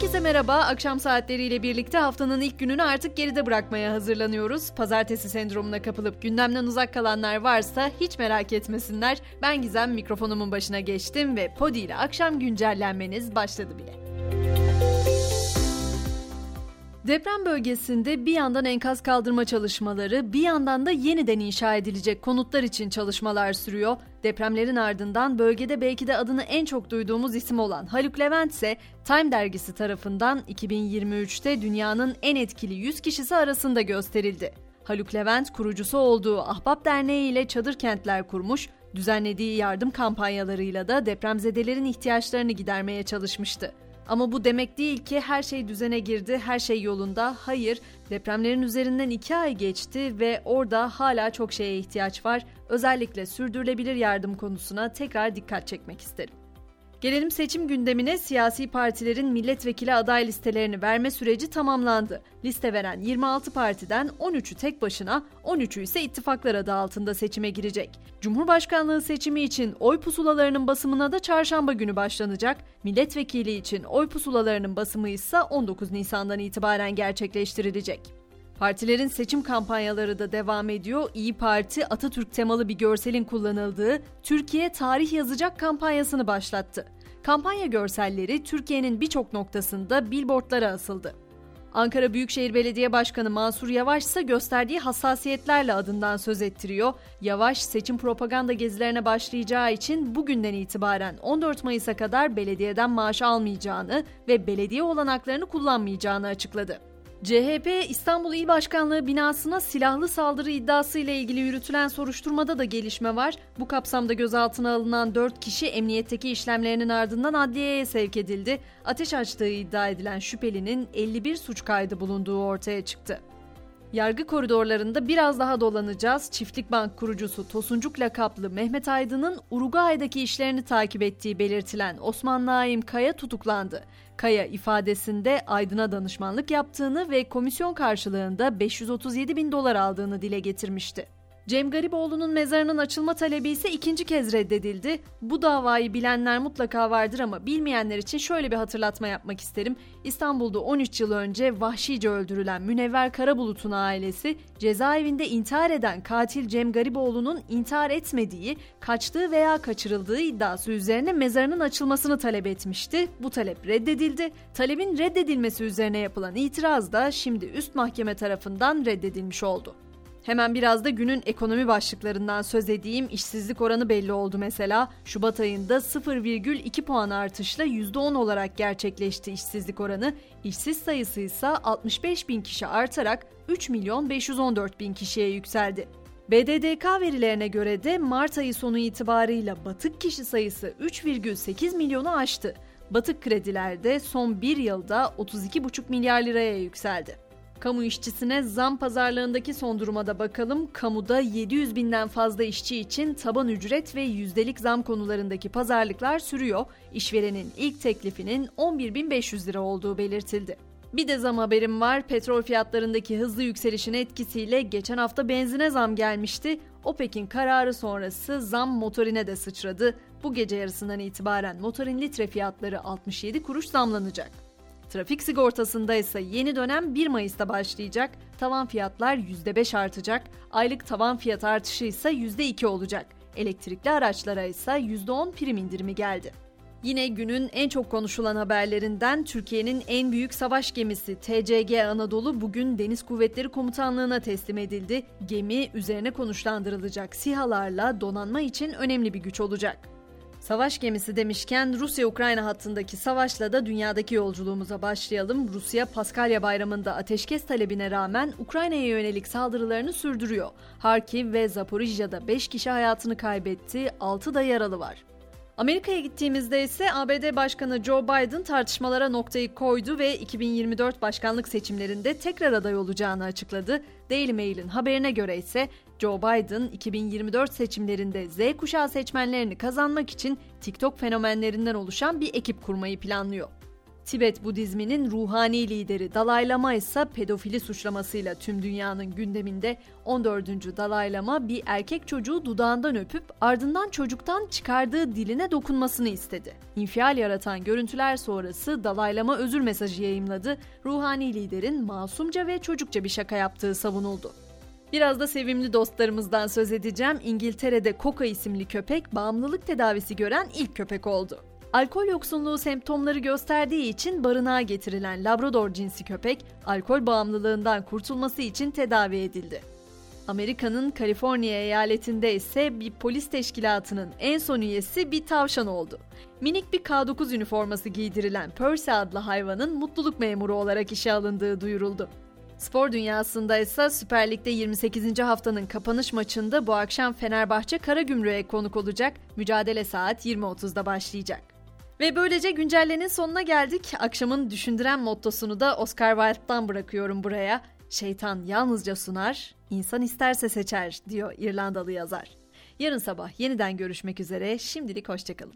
Herkese merhaba. Akşam saatleriyle birlikte haftanın ilk gününü artık geride bırakmaya hazırlanıyoruz. Pazartesi sendromuna kapılıp gündemden uzak kalanlar varsa hiç merak etmesinler. Ben Gizem mikrofonumun başına geçtim ve Podi ile akşam güncellenmeniz başladı bile. Deprem bölgesinde bir yandan enkaz kaldırma çalışmaları, bir yandan da yeniden inşa edilecek konutlar için çalışmalar sürüyor. Depremlerin ardından bölgede belki de adını en çok duyduğumuz isim olan Haluk Levent ise Time dergisi tarafından 2023'te dünyanın en etkili 100 kişisi arasında gösterildi. Haluk Levent kurucusu olduğu Ahbap Derneği ile çadır kentler kurmuş, düzenlediği yardım kampanyalarıyla da depremzedelerin ihtiyaçlarını gidermeye çalışmıştı. Ama bu demek değil ki her şey düzene girdi, her şey yolunda. Hayır, depremlerin üzerinden iki ay geçti ve orada hala çok şeye ihtiyaç var. Özellikle sürdürülebilir yardım konusuna tekrar dikkat çekmek isterim. Gelelim seçim gündemine siyasi partilerin milletvekili aday listelerini verme süreci tamamlandı. Liste veren 26 partiden 13'ü tek başına, 13'ü ise ittifaklar adı altında seçime girecek. Cumhurbaşkanlığı seçimi için oy pusulalarının basımına da çarşamba günü başlanacak. Milletvekili için oy pusulalarının basımı ise 19 Nisan'dan itibaren gerçekleştirilecek. Partilerin seçim kampanyaları da devam ediyor. İyi Parti Atatürk temalı bir görselin kullanıldığı Türkiye Tarih Yazacak kampanyasını başlattı. Kampanya görselleri Türkiye'nin birçok noktasında billboardlara asıldı. Ankara Büyükşehir Belediye Başkanı Mansur Yavaş ise gösterdiği hassasiyetlerle adından söz ettiriyor. Yavaş seçim propaganda gezilerine başlayacağı için bugünden itibaren 14 Mayıs'a kadar belediyeden maaş almayacağını ve belediye olanaklarını kullanmayacağını açıkladı. CHP İstanbul İl Başkanlığı binasına silahlı saldırı iddiası ile ilgili yürütülen soruşturmada da gelişme var. Bu kapsamda gözaltına alınan 4 kişi emniyetteki işlemlerinin ardından adliyeye sevk edildi. Ateş açtığı iddia edilen şüphelinin 51 suç kaydı bulunduğu ortaya çıktı. Yargı koridorlarında biraz daha dolanacağız. Çiftlik Bank kurucusu Tosuncuk lakaplı Mehmet Aydın'ın Uruguay'daki işlerini takip ettiği belirtilen Osman Naim Kaya tutuklandı. Kaya ifadesinde Aydın'a danışmanlık yaptığını ve komisyon karşılığında 537 bin dolar aldığını dile getirmişti. Cem Gariboğlu'nun mezarının açılma talebi ise ikinci kez reddedildi. Bu davayı bilenler mutlaka vardır ama bilmeyenler için şöyle bir hatırlatma yapmak isterim. İstanbul'da 13 yıl önce vahşice öldürülen Münevver Karabulut'un ailesi cezaevinde intihar eden katil Cem Gariboğlu'nun intihar etmediği, kaçtığı veya kaçırıldığı iddiası üzerine mezarının açılmasını talep etmişti. Bu talep reddedildi. Talebin reddedilmesi üzerine yapılan itiraz da şimdi üst mahkeme tarafından reddedilmiş oldu. Hemen biraz da günün ekonomi başlıklarından söz edeyim. İşsizlik oranı belli oldu mesela. Şubat ayında 0,2 puan artışla %10 olarak gerçekleşti işsizlik oranı. İşsiz sayısı ise 65 bin kişi artarak 3 milyon 514 bin kişiye yükseldi. BDDK verilerine göre de Mart ayı sonu itibarıyla batık kişi sayısı 3,8 milyonu aştı. Batık kredilerde son bir yılda 32,5 milyar liraya yükseldi. Kamu işçisine zam pazarlığındaki son duruma da bakalım. Kamuda 700 binden fazla işçi için taban ücret ve yüzdelik zam konularındaki pazarlıklar sürüyor. İşverenin ilk teklifinin 11.500 lira olduğu belirtildi. Bir de zam haberim var. Petrol fiyatlarındaki hızlı yükselişin etkisiyle geçen hafta benzine zam gelmişti. OPEC'in kararı sonrası zam motorine de sıçradı. Bu gece yarısından itibaren motorin litre fiyatları 67 kuruş zamlanacak. Trafik sigortasında ise yeni dönem 1 Mayıs'ta başlayacak. Tavan fiyatlar %5 artacak. Aylık tavan fiyat artışı ise %2 olacak. Elektrikli araçlara ise %10 prim indirimi geldi. Yine günün en çok konuşulan haberlerinden Türkiye'nin en büyük savaş gemisi TCG Anadolu bugün Deniz Kuvvetleri Komutanlığı'na teslim edildi. Gemi üzerine konuşlandırılacak sihalarla donanma için önemli bir güç olacak. Savaş gemisi demişken Rusya-Ukrayna hattındaki savaşla da dünyadaki yolculuğumuza başlayalım. Rusya Paskalya Bayramı'nda ateşkes talebine rağmen Ukrayna'ya yönelik saldırılarını sürdürüyor. Harkiv ve Zaporijya'da 5 kişi hayatını kaybetti, 6 da yaralı var. Amerika'ya gittiğimizde ise ABD Başkanı Joe Biden tartışmalara noktayı koydu ve 2024 başkanlık seçimlerinde tekrar aday olacağını açıkladı. Daily Mail'in haberine göre ise Joe Biden 2024 seçimlerinde Z kuşağı seçmenlerini kazanmak için TikTok fenomenlerinden oluşan bir ekip kurmayı planlıyor. Tibet Budizminin ruhani lideri Dalai Lama ise pedofili suçlamasıyla tüm dünyanın gündeminde 14. Dalai Lama bir erkek çocuğu dudağından öpüp ardından çocuktan çıkardığı diline dokunmasını istedi. İnfial yaratan görüntüler sonrası Dalai Lama özür mesajı yayımladı. Ruhani liderin masumca ve çocukça bir şaka yaptığı savunuldu. Biraz da sevimli dostlarımızdan söz edeceğim. İngiltere'de Coca isimli köpek bağımlılık tedavisi gören ilk köpek oldu. Alkol yoksunluğu semptomları gösterdiği için barınağa getirilen Labrador cinsi köpek, alkol bağımlılığından kurtulması için tedavi edildi. Amerika'nın Kaliforniya eyaletinde ise bir polis teşkilatının en son üyesi bir tavşan oldu. Minik bir K9 üniforması giydirilen Percy adlı hayvanın mutluluk memuru olarak işe alındığı duyuruldu. Spor dünyasında ise Süper Lig'de 28. haftanın kapanış maçında bu akşam Fenerbahçe Karagümrük'e konuk olacak. Mücadele saat 20.30'da başlayacak. Ve böylece güncellenin sonuna geldik. Akşamın düşündüren mottosunu da Oscar Wilde'dan bırakıyorum buraya. Şeytan yalnızca sunar, insan isterse seçer diyor İrlandalı yazar. Yarın sabah yeniden görüşmek üzere. Şimdilik hoşçakalın.